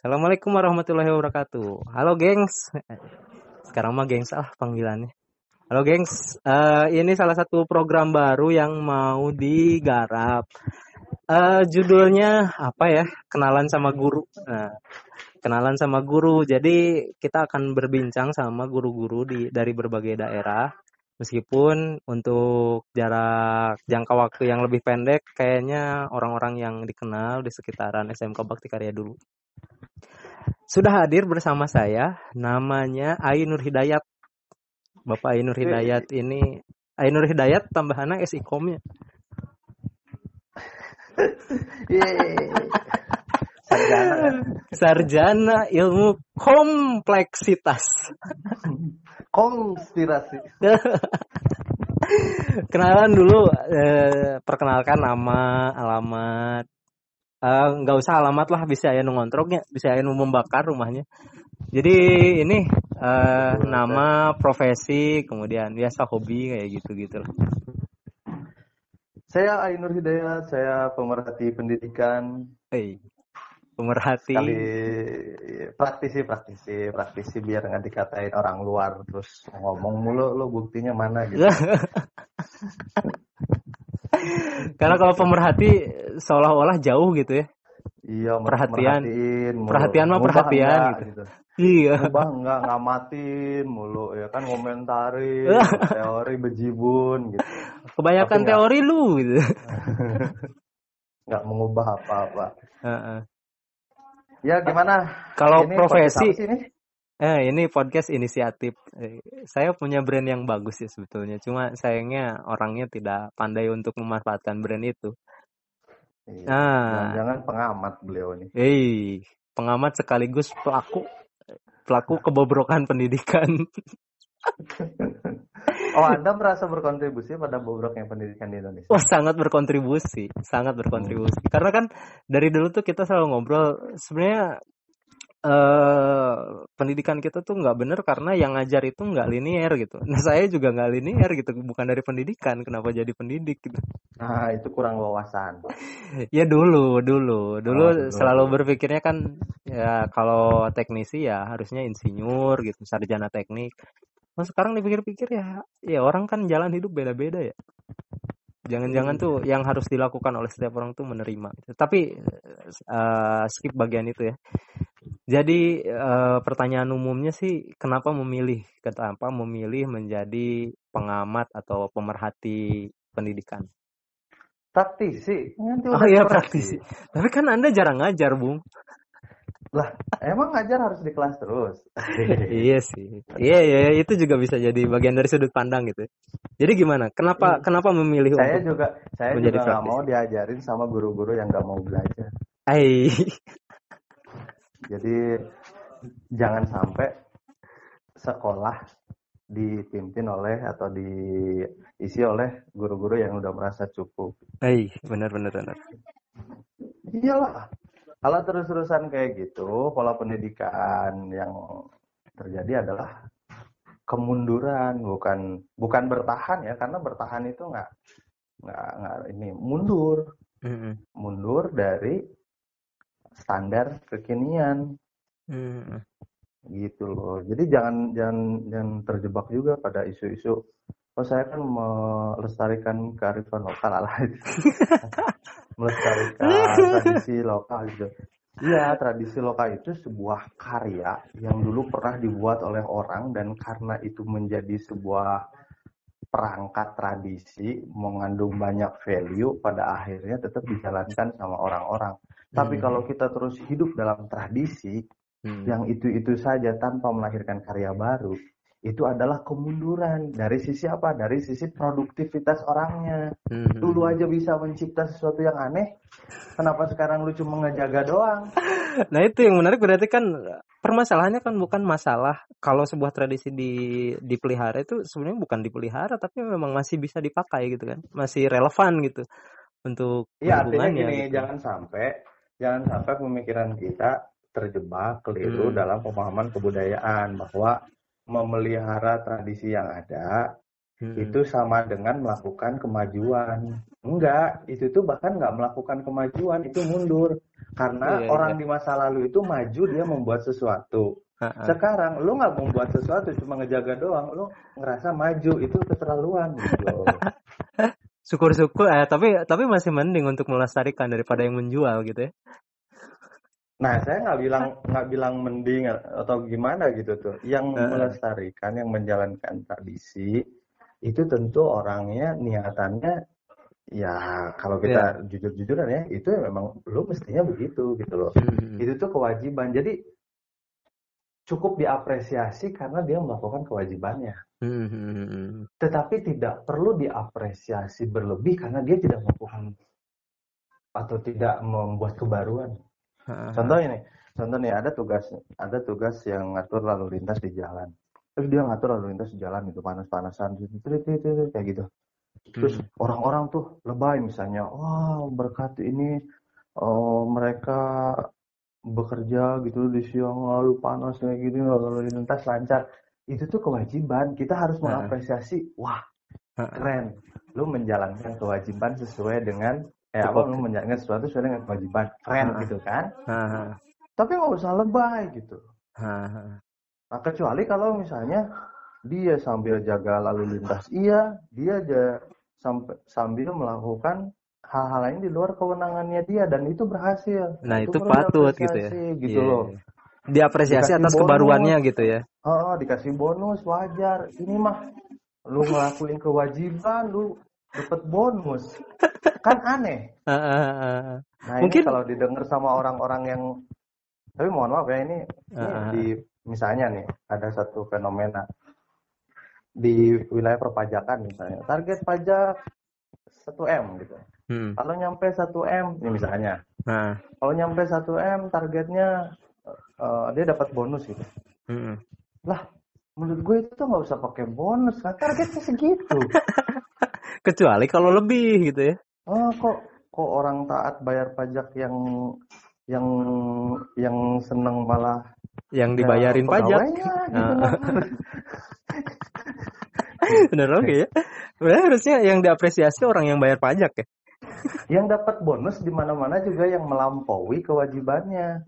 Assalamualaikum warahmatullahi wabarakatuh. Halo gengs. Sekarang mah gengs ah panggilannya. Halo gengs, uh, ini salah satu program baru yang mau digarap. Uh, judulnya apa ya? Kenalan sama guru. Nah, kenalan sama guru. Jadi kita akan berbincang sama guru-guru di dari berbagai daerah. Meskipun untuk jarak jangka waktu yang lebih pendek, kayaknya orang-orang yang dikenal di sekitaran SMK Bakti Karya dulu. Sudah hadir bersama saya, namanya Ainur Hidayat. Bapak Ainur Hidayat ini, Ainur Hidayat tambahannya SIKOM-nya. Sarjana. Sarjana ilmu kompleksitas. Konspirasi. Kenalan dulu, eh, perkenalkan nama, alamat, nggak uh, usah alamat lah bisa ya ngontroknya bisa ya membakar rumahnya. Jadi ini uh, nama profesi kemudian biasa hobi kayak gitu gitu saya Ainur Hidayat saya pemerhati pendidikan. Hey, pemerhati. Kali, praktisi praktisi praktisi biar nggak dikatain orang luar terus ngomong mulu lo buktinya mana? gitu Karena kalau pemerhati seolah-olah jauh gitu ya. Iya, perhatian. Perhatian mah perhatian enggak, gitu. gitu. Iya. Ngubah enggak ngamatin mulu ya kan komentari teori bejibun gitu. Kebanyakan teori lu gitu. Enggak mengubah apa-apa. Uh -uh. Ya gimana? Kalau profesi Eh, ini podcast inisiatif. Eh, saya punya brand yang bagus ya sebetulnya. Cuma sayangnya orangnya tidak pandai untuk memanfaatkan brand itu. Iya, nah, jangan pengamat beliau ini. Eh, pengamat sekaligus pelaku pelaku kebobrokan pendidikan. oh, Anda merasa berkontribusi pada bobroknya pendidikan di Indonesia? Wah, sangat berkontribusi, sangat berkontribusi. Hmm. Karena kan dari dulu tuh kita selalu ngobrol, sebenarnya uh, pendidikan kita tuh nggak bener karena yang ngajar itu nggak linier gitu. Nah saya juga nggak linier gitu, bukan dari pendidikan, kenapa jadi pendidik gitu? Nah itu kurang wawasan. ya dulu, dulu, dulu oh, selalu berpikirnya kan ya kalau teknisi ya harusnya insinyur gitu, sarjana teknik. Nah, sekarang dipikir-pikir ya, ya orang kan jalan hidup beda-beda ya. Jangan-jangan hmm. tuh yang harus dilakukan oleh setiap orang tuh menerima. Gitu. Tapi uh, skip bagian itu ya. Jadi uh, pertanyaan umumnya sih kenapa memilih kenapa memilih menjadi pengamat atau pemerhati pendidikan? Praktisi. Oh iya praktisi. Tapi kan Anda jarang ngajar, Bung. Lah, emang ngajar harus di kelas terus. iya sih. Iya, iya, iya, itu juga bisa jadi bagian dari sudut pandang gitu. Jadi gimana? Kenapa hmm. kenapa memilih saya untuk juga saya menjadi juga gak mau diajarin sama guru-guru yang gak mau belajar. Ai. Jadi jangan sampai sekolah dipimpin oleh atau diisi oleh guru-guru yang udah merasa cukup. Eh, benar benar benar. Iyalah. Kalau terus-terusan kayak gitu, pola pendidikan yang terjadi adalah kemunduran, bukan bukan bertahan ya, karena bertahan itu nggak nggak nggak ini mundur, mm -hmm. mundur dari standar kekinian. Hmm. gitu loh. Jadi jangan jangan jangan terjebak juga pada isu-isu oh saya kan melestarikan kearifan lokal. Lah melestarikan tradisi lokal gitu Iya, tradisi lokal itu sebuah karya yang dulu pernah dibuat oleh orang dan karena itu menjadi sebuah perangkat tradisi mengandung banyak value pada akhirnya tetap dijalankan sama orang-orang. Tapi hmm. kalau kita terus hidup dalam tradisi hmm. yang itu-itu saja tanpa melahirkan karya baru, itu adalah kemunduran dari sisi apa? Dari sisi produktivitas orangnya. Hmm. Dulu aja bisa mencipta sesuatu yang aneh, kenapa sekarang lu cuma ngejaga doang? Nah itu yang menarik berarti kan permasalahannya kan bukan masalah kalau sebuah tradisi di dipelihara itu sebenarnya bukan dipelihara tapi memang masih bisa dipakai gitu kan, masih relevan gitu untuk Iya artinya gini gitu. jangan sampai jangan sampai pemikiran kita terjebak keliru hmm. dalam pemahaman kebudayaan bahwa memelihara tradisi yang ada hmm. itu sama dengan melakukan kemajuan. Enggak, itu tuh bahkan nggak melakukan kemajuan, itu mundur. Karena Iya, orang iya. di masa lalu itu maju dia membuat sesuatu. Sekarang lu nggak membuat sesuatu cuma ngejaga doang, lu ngerasa maju itu keterlaluan gitu. Syukur-syukur eh tapi tapi masih mending untuk melestarikan daripada yang menjual gitu ya. Nah, saya nggak bilang nggak bilang mending atau gimana gitu tuh. Yang melestarikan, yang menjalankan tradisi itu tentu orangnya niatannya ya kalau kita jujur-jujuran ya itu memang lu mestinya begitu gitu loh. Hmm. Itu tuh kewajiban. Jadi cukup diapresiasi karena dia melakukan kewajibannya. Hmm. Tetapi tidak perlu diapresiasi berlebih karena dia tidak melakukan atau tidak membuat kebaruan. Contoh ini, contoh nih ada tugas ada tugas yang ngatur lalu lintas di jalan. Terus dia ngatur lalu lintas di jalan itu panas-panasan trit, kayak gitu. Terus Hmm. orang-orang tuh lebay misalnya, wah berkat ini oh, mereka bekerja gitu di siang lalu panas kayak gini lalu lintas lancar. Itu tuh kewajiban. Kita harus mengapresiasi. Wah, keren. Lu menjalankan kewajiban sesuai dengan eh apa menjalankan sesuatu sesuai dengan kewajiban. Keren Ah. gitu kan? Ha-ha. Tapi nggak usah lebay gitu. Ha-ha. Nah, kecuali kalau misalnya dia sambil jaga lalu lintas, iya, dia aja sampai sambil melakukan hal-hal lain di luar kewenangannya dia dan itu berhasil. Nah, itu perlu patut gitu ya. Gitu Iya. loh. Diapresiasi Dikasih atas bonus. kebaruannya gitu ya. Oh, dikasih bonus wajar. Ini mah lu ngelakuin kewajiban, lu dapat bonus. Kan aneh. Ha-ha. Nah, Mungkin- kalau didengar sama orang-orang yang tapi mohon maaf ya ini, ini di misalnya nih ada satu fenomena di wilayah perpajakan misalnya target pajak 1 m gitu. Hmm. Kalau nyampe 1 m ini misalnya, Nah. kalau nyampe 1 m targetnya eh, dia dapat bonus gitu. Hmm. Lah, menurut gue itu nggak usah pakai bonus kan targetnya segitu. Kecuali kalau lebih gitu ya. Oh, kok kok orang taat bayar pajak yang yang yang seneng malah Yang ya, dibayarin pajak. pegawainya gitu Ah. loh. Bener oke ya. Sebenarnya harusnya yang diapresiasi orang yang bayar pajak ya. yang dapat bonus di mana-mana juga yang melampaui kewajibannya.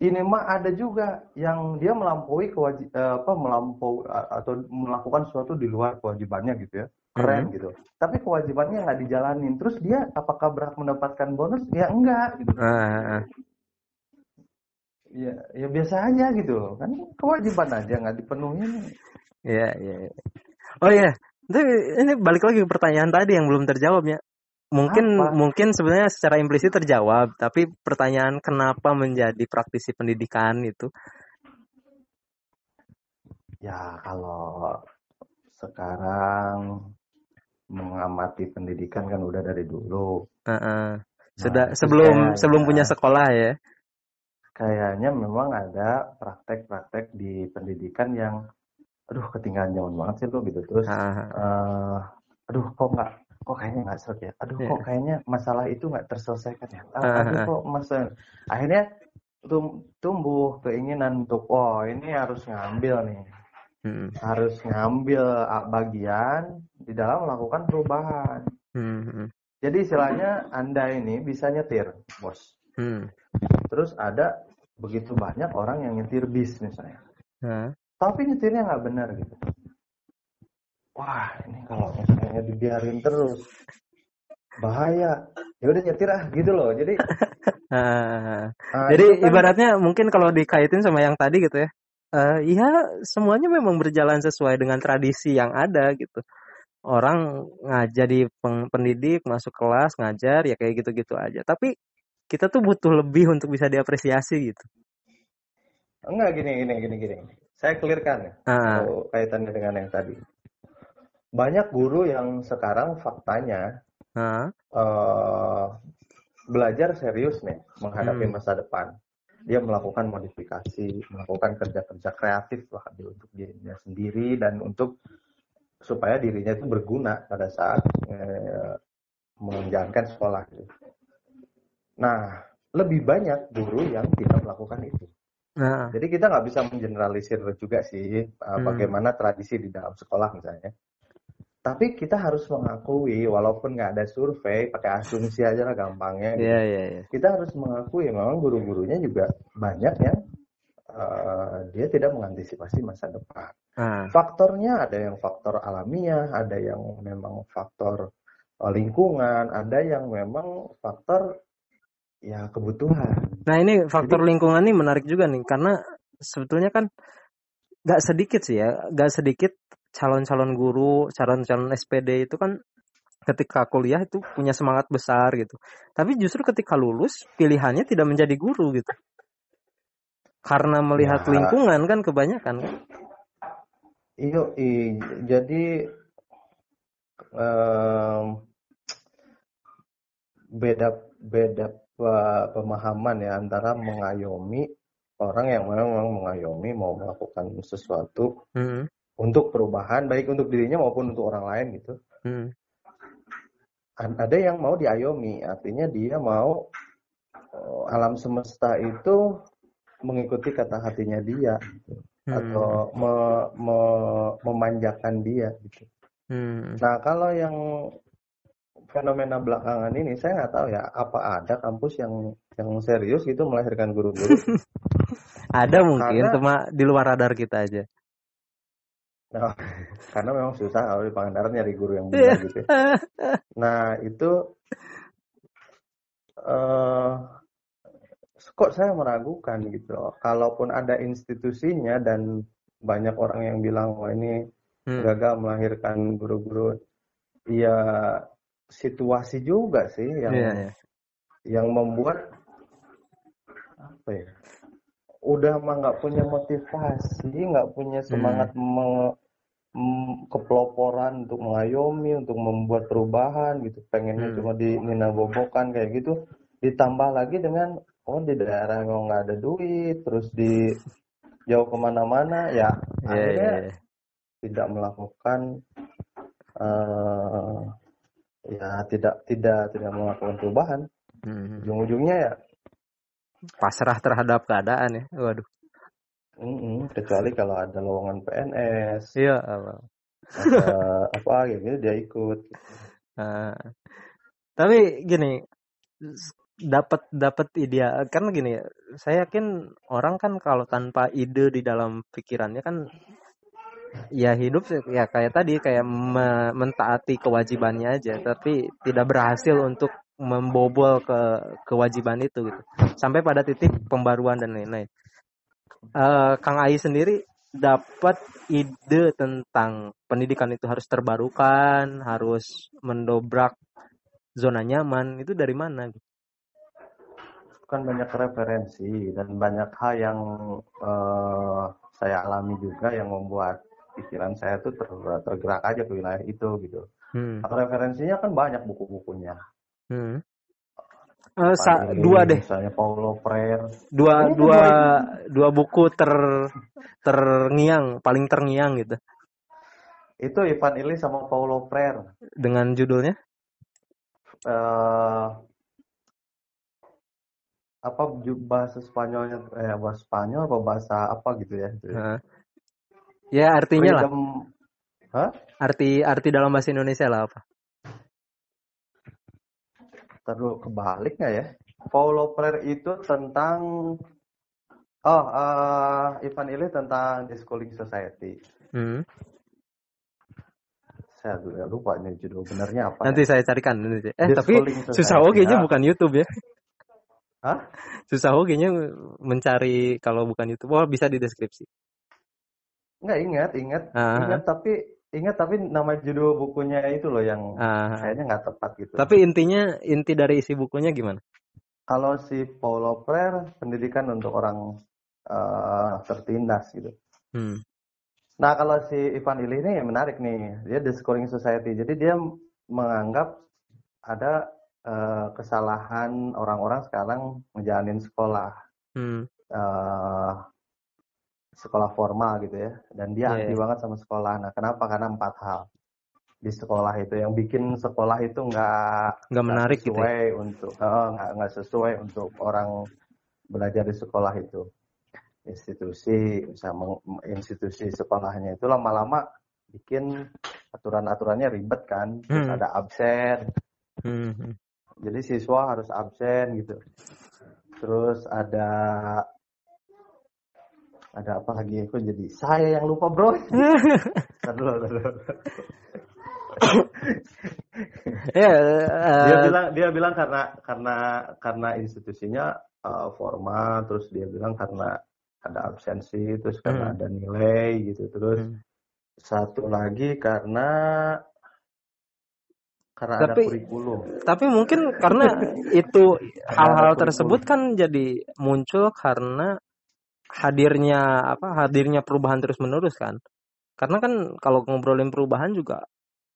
Ini mah ada juga yang dia melampaui kewajib apa melampaui atau melakukan sesuatu di luar kewajibannya gitu ya. Keren Mhm. gitu. Tapi kewajibannya nggak dijalanin. Terus dia apakah berhak mendapatkan bonus? Ya enggak gitu. Ha-ha. Ya, ya biasa aja gitu. Kan kewajiban aja nggak dipenuhin. Iya, iya. iya. Oh iya, Tapi ini balik lagi ke pertanyaan tadi yang belum terjawab ya. Mungkin Apa? mungkin sebenarnya secara implisit terjawab, tapi pertanyaan kenapa menjadi praktisi pendidikan itu? Ya kalau sekarang mengamati pendidikan kan udah dari dulu. Heeh. Sudah Nah, itu sebelum kayaknya- sebelum punya sekolah ya. Kayaknya memang ada praktek-praktek di pendidikan yang, aduh ketinggalan zaman banget sih lo gitu. Terus, Heeh. eh, aduh kok nggak, kok kayaknya nggak serut ya. Aduh Iya. kok kayaknya masalah itu nggak terselesaikan ya. Ah, Ah, aduh ah. kok masa, akhirnya tum- tumbuh keinginan untuk, oh ini harus ngambil nih. Hmm. harus ngambil ah, bagian di dalam melakukan perubahan. Hmm. hmm, Jadi istilahnya Anda ini bisa nyetir, bos. Hmm. Terus ada begitu banyak orang yang nyetir bis misalnya. Nah, Tapi nyetirnya nggak benar gitu. Wah, ini kalau misalnya dibiarin terus bahaya. Ya udah nyetir ah gitu loh. Jadi ah. ah, Jadi itu kan- ibaratnya mungkin kalau dikaitin sama yang tadi gitu ya. Eh iya semuanya memang berjalan sesuai dengan tradisi yang ada gitu. Orang ngajar di pendidik, masuk kelas, ngajar ya kayak gitu-gitu aja. Tapi kita tuh butuh lebih untuk bisa diapresiasi gitu. enggak gini gini gini gini. Saya clearkan ya. Ah, kalau kaitannya dengan yang tadi. Banyak guru yang sekarang faktanya ah, eh, belajar serius nih menghadapi Hmm. masa depan. Dia melakukan modifikasi, melakukan kerja-kerja kreatif lah untuk dirinya sendiri dan untuk supaya dirinya itu berguna pada saat eh, menjalankan sekolah. gitu. Nah, lebih banyak guru yang tidak melakukan itu. nah, Jadi kita nggak bisa mengeneralisir juga sih uh, Hmm. bagaimana tradisi di dalam sekolah misalnya. Tapi kita harus mengakui walaupun nggak ada survei pakai asumsi aja lah gampangnya gitu. Iya, iya, iya. kita harus mengakui memang guru-gurunya juga banyak yang eh, dia tidak mengantisipasi masa depan Ah, faktornya ada yang faktor alamiah ada yang memang faktor eh, lingkungan ada yang memang faktor ya kebutuhan Nah ini faktor lingkungan ini menarik juga nih karena sebetulnya kan nggak sedikit sih ya, nggak sedikit calon-calon guru, calon-calon SPD itu kan ketika kuliah itu punya semangat besar gitu. Tapi justru ketika lulus pilihannya tidak menjadi guru gitu. Karena melihat Ya. lingkungan kan kebanyakan kan. Iyo, i- jadi em, beda beda pe- pemahaman ya antara mengayomi orang yang memang mengayomi mau melakukan sesuatu Hmm, untuk perubahan baik untuk dirinya maupun untuk orang lain gitu. hmm, Ada yang mau diayomi, artinya dia mau eh, alam semesta itu mengikuti kata hatinya dia gitu. hmm, atau me- me- memanjakan dia gitu. hmm. Nah, kalau yang fenomena belakangan ini saya nggak tahu ya apa ada kampus yang yang serius gitu melahirkan guru-guru. Ada mungkin Karena- cuma di luar radar kita aja. Nah, karena memang susah kalau di Pangandaran nyari guru yang Iya. benar gitu. ya. Nah, itu eh kok saya meragukan gitu. Kalaupun ada institusinya dan banyak orang yang bilang wah ini Hmm, gagal melahirkan guru-guru, ya situasi juga sih yang iya, iya. yang membuat apa ya udah mah nggak punya motivasi nggak punya semangat me- m- kepeloporan untuk mengayomi untuk membuat perubahan gitu pengennya Hmm. cuma di nina bobokan kayak gitu ditambah lagi dengan oh di daerah emang nggak ada duit terus di jauh ke mana-mana ya Iya, akhirnya iya, iya. tidak melakukan eh ya tidak tidak tidak melakukan perubahan Hmm. ujung-ujungnya ya Pasrah terhadap keadaan ya. Waduh. Mm-mm, kecuali kalau ada lowongan PNS Iya. apa. ada apa gitu dia ikut Nah, tapi gini, dapat dapat ide kan gini ya. Saya yakin orang kan kalau tanpa ide di dalam pikirannya kan ya hidup ya kayak tadi kayak me- mentaati kewajibannya aja, tapi tidak berhasil untuk membobol ke kewajiban itu gitu. Sampai pada titik pembaruan dan lain-lain. Eh, Kang Ai sendiri dapat ide tentang pendidikan itu harus terbarukan, harus mendobrak zona nyaman itu dari mana? kan banyak referensi dan banyak hal yang eh, saya alami juga yang membuat pikiran saya tuh ter- tergerak aja ke wilayah itu gitu Hmm. referensinya kan banyak buku-bukunya Hmm. Eh, sa- Pak Ili, dua deh, misalnya Paulo Freire dua kan dua dua dua buku ter terngiang, paling terngiang gitu itu Ivan Illich sama Paulo Freire dengan judulnya. eh apa bahasa Spanyolnya eh bahasa Spanyol apa bahasa apa gitu ya itu ya. Artinya lah, Freedom Hah? arti arti dalam bahasa Indonesia lah apa? Terus kebalik nggak ya? Paulo Freire itu tentang oh eh Ivan Illich tentang The Schooling Society. Hmm. Saya juga lupa nih judul benernya apa. Nanti ya. saya carikan nanti. Eh The tapi susah oge nya Ah, bukan YouTube ya. Hah? Susah oge nya mencari kalau bukan YouTube. Oh bisa di deskripsi. Nggak ingat, ingat, Ah, ingat tapi ingat tapi nama judul bukunya itu loh yang ah. kayaknya nggak tepat gitu. Tapi intinya inti dari isi bukunya gimana? Kalau si Paulo Freire pendidikan untuk orang eh, tertindas gitu. Hmm. Nah, kalau si Ivan Illich ini menarik nih. Dia The Schooling Society. Jadi dia menganggap ada eh, kesalahan orang-orang sekarang ngejalanin sekolah. Hmm. eh, sekolah formal gitu ya. Dan dia Iya, anti iya. banget sama sekolah. Nah, kenapa? Karena empat hal di sekolah itu yang bikin sekolah itu nggak Nggak menarik gitu ya. sesuai untuk eh, nggak nggak sesuai untuk orang belajar di sekolah itu institusi meng- institusi sekolahnya itu lama-lama bikin aturan-aturannya ribet kan terus Hmm. ada absen Hmm. hmm. jadi siswa harus absen gitu terus ada ada apa lagi kok jadi saya yang lupa bro dulu, dulu. Ya, dia eh, bilang dia bilang karena karena karena institusinya uh, formal terus dia bilang karena ada absensi terus karena Hmm. ada nilai gitu terus Hmm. satu lagi karena karena ada Tapi- kurikulum tapi mungkin karena itu hal-hal ada tersebut kan jadi muncul karena hadirnya apa hadirnya perubahan terus menerus kan. Karena kan kalau ngobrolin perubahan juga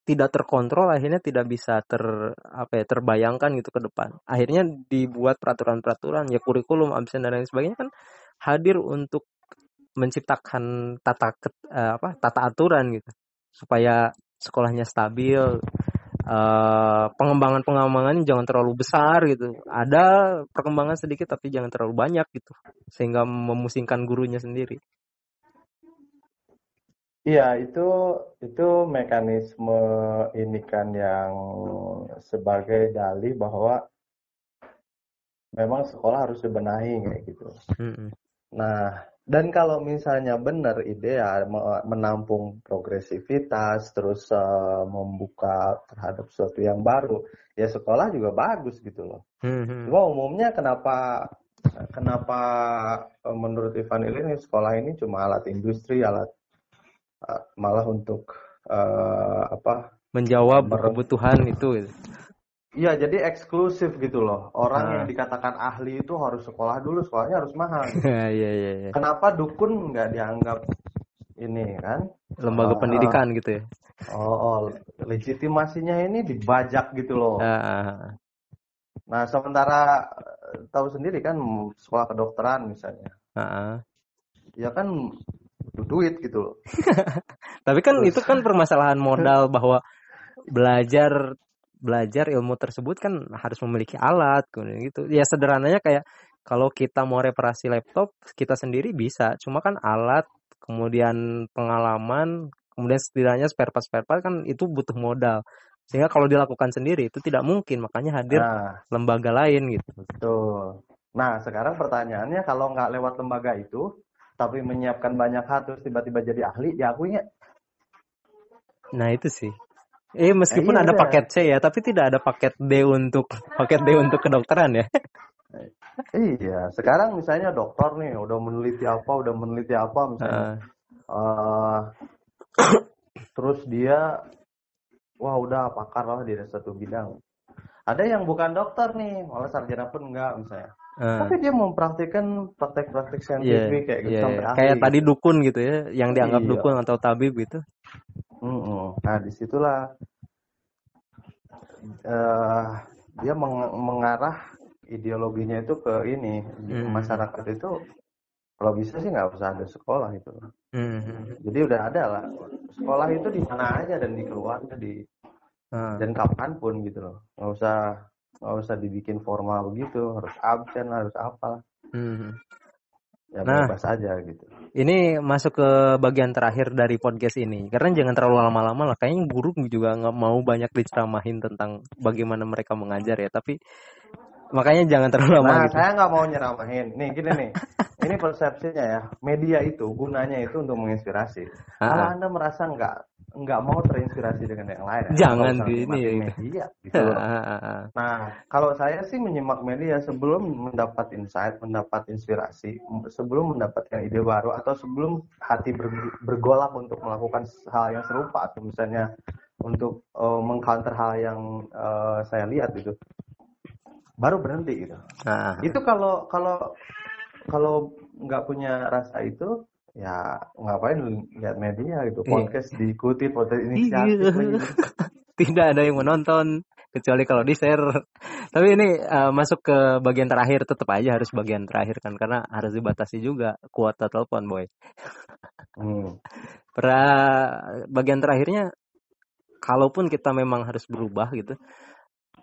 tidak terkontrol akhirnya tidak bisa ter apa ya terbayangkan gitu ke depan. Akhirnya dibuat peraturan-peraturan ya kurikulum absen dan lain sebagainya kan hadir untuk menciptakan tata eh, apa tata aturan gitu. Supaya sekolahnya stabil eh, pengembangan-pengembangan jangan terlalu besar gitu. Ada perkembangan sedikit tapi jangan terlalu banyak gitu. Sehingga memusingkan gurunya sendiri. Iya, itu itu mekanisme ini kan yang sebagai dalih bahwa memang sekolah harus dibenahi kayak gitu. Nah, dan kalau misalnya benar ideal me- menampung progresivitas terus eh, membuka terhadap sesuatu yang baru, ya sekolah juga bagus gitu loh. Mhm. Cuma umumnya kenapa kenapa eh, menurut Ivan ini sekolah ini cuma alat industri, alat eh, malah untuk eh, apa? Menjawab kebutuhan itu. Iya, jadi eksklusif gitu loh. Orang Ah. yang dikatakan ahli itu harus sekolah dulu, sekolahnya harus mahal. Iya iya iya. Kenapa dukun nggak dianggap ini kan? Lembaga Ah, pendidikan gitu ya. Oh, oh, legitimasinya ini dibajak gitu loh. Ah, ah, Nah, sementara eh, tahu sendiri kan sekolah kedokteran misalnya, ah, ah. ya kan butuh duit gitu loh. Tapi kan Terus- itu kan permasalahan modal bahwa belajar belajar ilmu tersebut kan harus memiliki alat gitu. Ya sederhananya kayak kalau kita mau reparasi laptop kita sendiri bisa, cuma kan alat, kemudian pengalaman, kemudian setidaknya spare part spare part kan itu butuh modal. Sehingga kalau dilakukan sendiri itu tidak mungkin, makanya hadir Nah, lembaga lain gitu. betul. Nah, sekarang pertanyaannya kalau nggak lewat lembaga itu, tapi menyiapkan banyak hal terus tiba-tiba jadi ahli, diakuinya Nah, itu sih. Eh meskipun iya, ada iya. paket C ya, tapi tidak ada paket D untuk paket D untuk kedokteran ya. Iya, sekarang misalnya dokter nih udah meneliti apa, udah meneliti apa misalnya. Ah, Eh, terus dia wah udah pakar lah di satu bidang. Ada yang bukan dokter nih, malah sarjana pun enggak misalnya. ah. Tapi dia mempraktikkan praktek-praktek Iya, saintifik kayak gitu iya, sampai iya. ahli. kayak tadi dukun gitu ya, yang dianggap Iya. dukun atau tabib gitu. Mm-mm. Nah, di situlah eh dia meng- mengarah ideologinya itu ke ini di Hmm. masyarakat itu kalau bisa sih nggak usah ada sekolah itu. Hmm. Jadi udah ada lah sekolah itu di mana aja dan di keluarga di Ah, dan kapan pun gitu loh nggak usah nggak usah dibikin formal begitu harus absen harus apa hmm. Ya Nah. bebas aja gitu Ini masuk ke bagian terakhir dari podcast ini. Karena jangan terlalu lama-lama lah. Kayaknya guru juga nggak mau banyak diceramahin tentang bagaimana mereka mengajar ya. Tapi makanya jangan terlalu lama nah gitu. saya nggak mau nyeramahin nih gini nih ini persepsinya ya media itu gunanya itu untuk menginspirasi kalau Ah, anda merasa nggak nggak mau terinspirasi dengan yang lain Jangan di- ini ya. media gitu loh. ah, ah, ah. Nah, kalau saya sih menyimak media sebelum mendapat insight, mendapat inspirasi, sebelum mendapatkan ide baru atau sebelum hati ber- bergolak untuk melakukan hal yang serupa atau misalnya untuk eh, mengcounter hal yang eh, saya lihat gitu. Baru berhenti gitu. Ah, ah. Itu kalau kalau kalau nggak punya rasa itu ya ngapain lihat media gitu Iya. podcast diikuti podcast inisiatif Iya. tidak ada yang menonton kecuali kalau di share. Tapi ini eh, masuk ke bagian terakhir tetap aja harus bagian terakhir kan karena harus dibatasi juga kuota telepon boy. Hmm. Pra bagian terakhirnya kalaupun kita memang harus berubah gitu.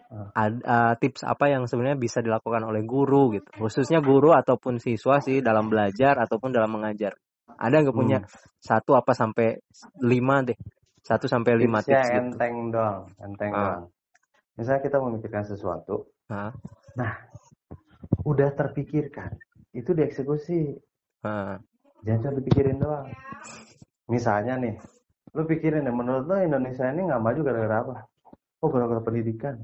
Ah. ad- eh, tips apa yang sebenarnya bisa dilakukan oleh guru gitu khususnya guru ataupun siswa sih dalam belajar ataupun dalam mengajar ada nggak punya Hmm. satu apa sampai lima deh 1 sampai 5 tipsnya tips gitu. enteng doang, enteng Ah. doang. Misalnya kita memikirkan sesuatu, Ah, udah terpikirkan, itu dieksekusi. ah, Jangan cuma dipikirin doang. Misalnya nih, lu pikirin deh, menurut lu Indonesia ini nggak maju gara-gara apa? Oh, gara-gara pendidikan.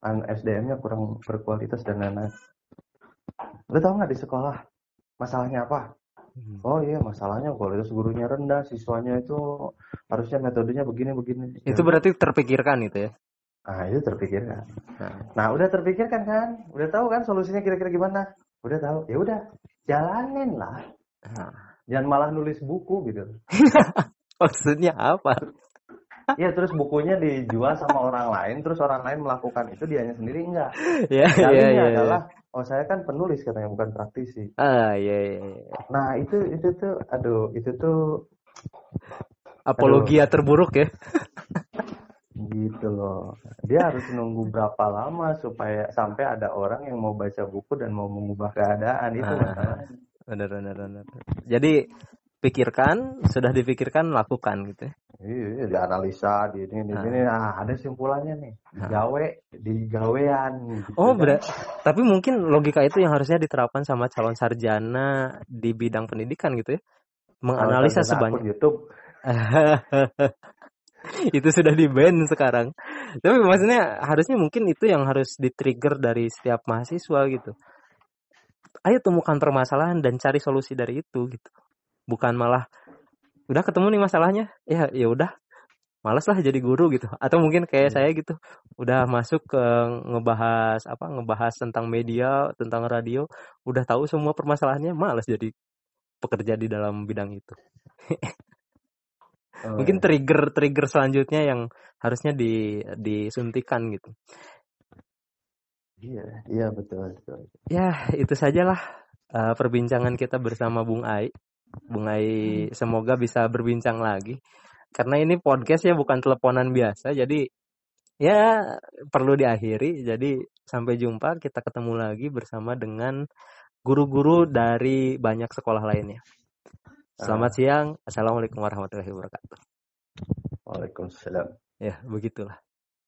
An- SDM-nya kurang berkualitas dan lain-lain. Lu tau nggak di sekolah masalahnya apa? Hmm. Oh iya, masalahnya kualitas gurunya rendah, siswanya itu harusnya metodenya begini-begini. Itu berarti terpikirkan itu ya. Nah, itu terpikirkan. Nah, Nah, udah terpikirkan kan? Udah tahu kan solusinya kira-kira gimana? Udah tahu. Ya udah, jalanin lah. nah. Jangan malah nulis buku gitu. maksudnya apa? Iya, terus bukunya dijual sama orang lain, terus orang lain melakukan itu dianya sendiri enggak. ya, ya, Dalilnya ya, ya. Oh saya kan penulis katanya bukan praktisi. Ah, ya, ya, ya. Nah, itu itu tuh aduh, itu tuh Apologia terburuk ya. gitu loh. Dia harus nunggu berapa lama supaya sampai ada orang yang mau baca buku dan mau mengubah keadaan itu Ah. masalahnya. Benar, benar, benar. Jadi pikirkan, sudah dipikirkan, lakukan gitu ya. Iya, dianalisa, di ini, di Ah. ini. Ah, ada simpulannya nih. Digawe, digawean. Gitu Oh, kan. Tapi mungkin logika itu yang harusnya diterapkan sama calon sarjana di bidang pendidikan gitu ya. Menganalisa sebanyak. YouTube, itu sudah di ban sekarang. Tapi maksudnya harusnya mungkin itu yang harus di-trigger dari setiap mahasiswa gitu. Ayo temukan permasalahan dan cari solusi dari itu gitu. Bukan malah udah ketemu nih masalahnya, ya ya udah malas lah jadi guru gitu. Atau mungkin kayak Hmm. saya gitu, udah masuk ke ngebahas apa ngebahas tentang media, tentang radio, udah tahu semua permasalahannya, malas jadi pekerja di dalam bidang itu. oh, mungkin trigger trigger selanjutnya yang harusnya di disuntikan gitu iya, iya betul, betul. ya itu sajalah eh, perbincangan kita bersama Bung Ai Bung Ai semoga bisa berbincang lagi. Karena ini podcast ya bukan teleponan biasa. Jadi ya perlu diakhiri. Jadi sampai jumpa. Kita ketemu lagi bersama dengan guru-guru dari banyak sekolah lainnya. Selamat siang. Assalamualaikum warahmatullahi wabarakatuh. Waalaikumsalam. ya begitulah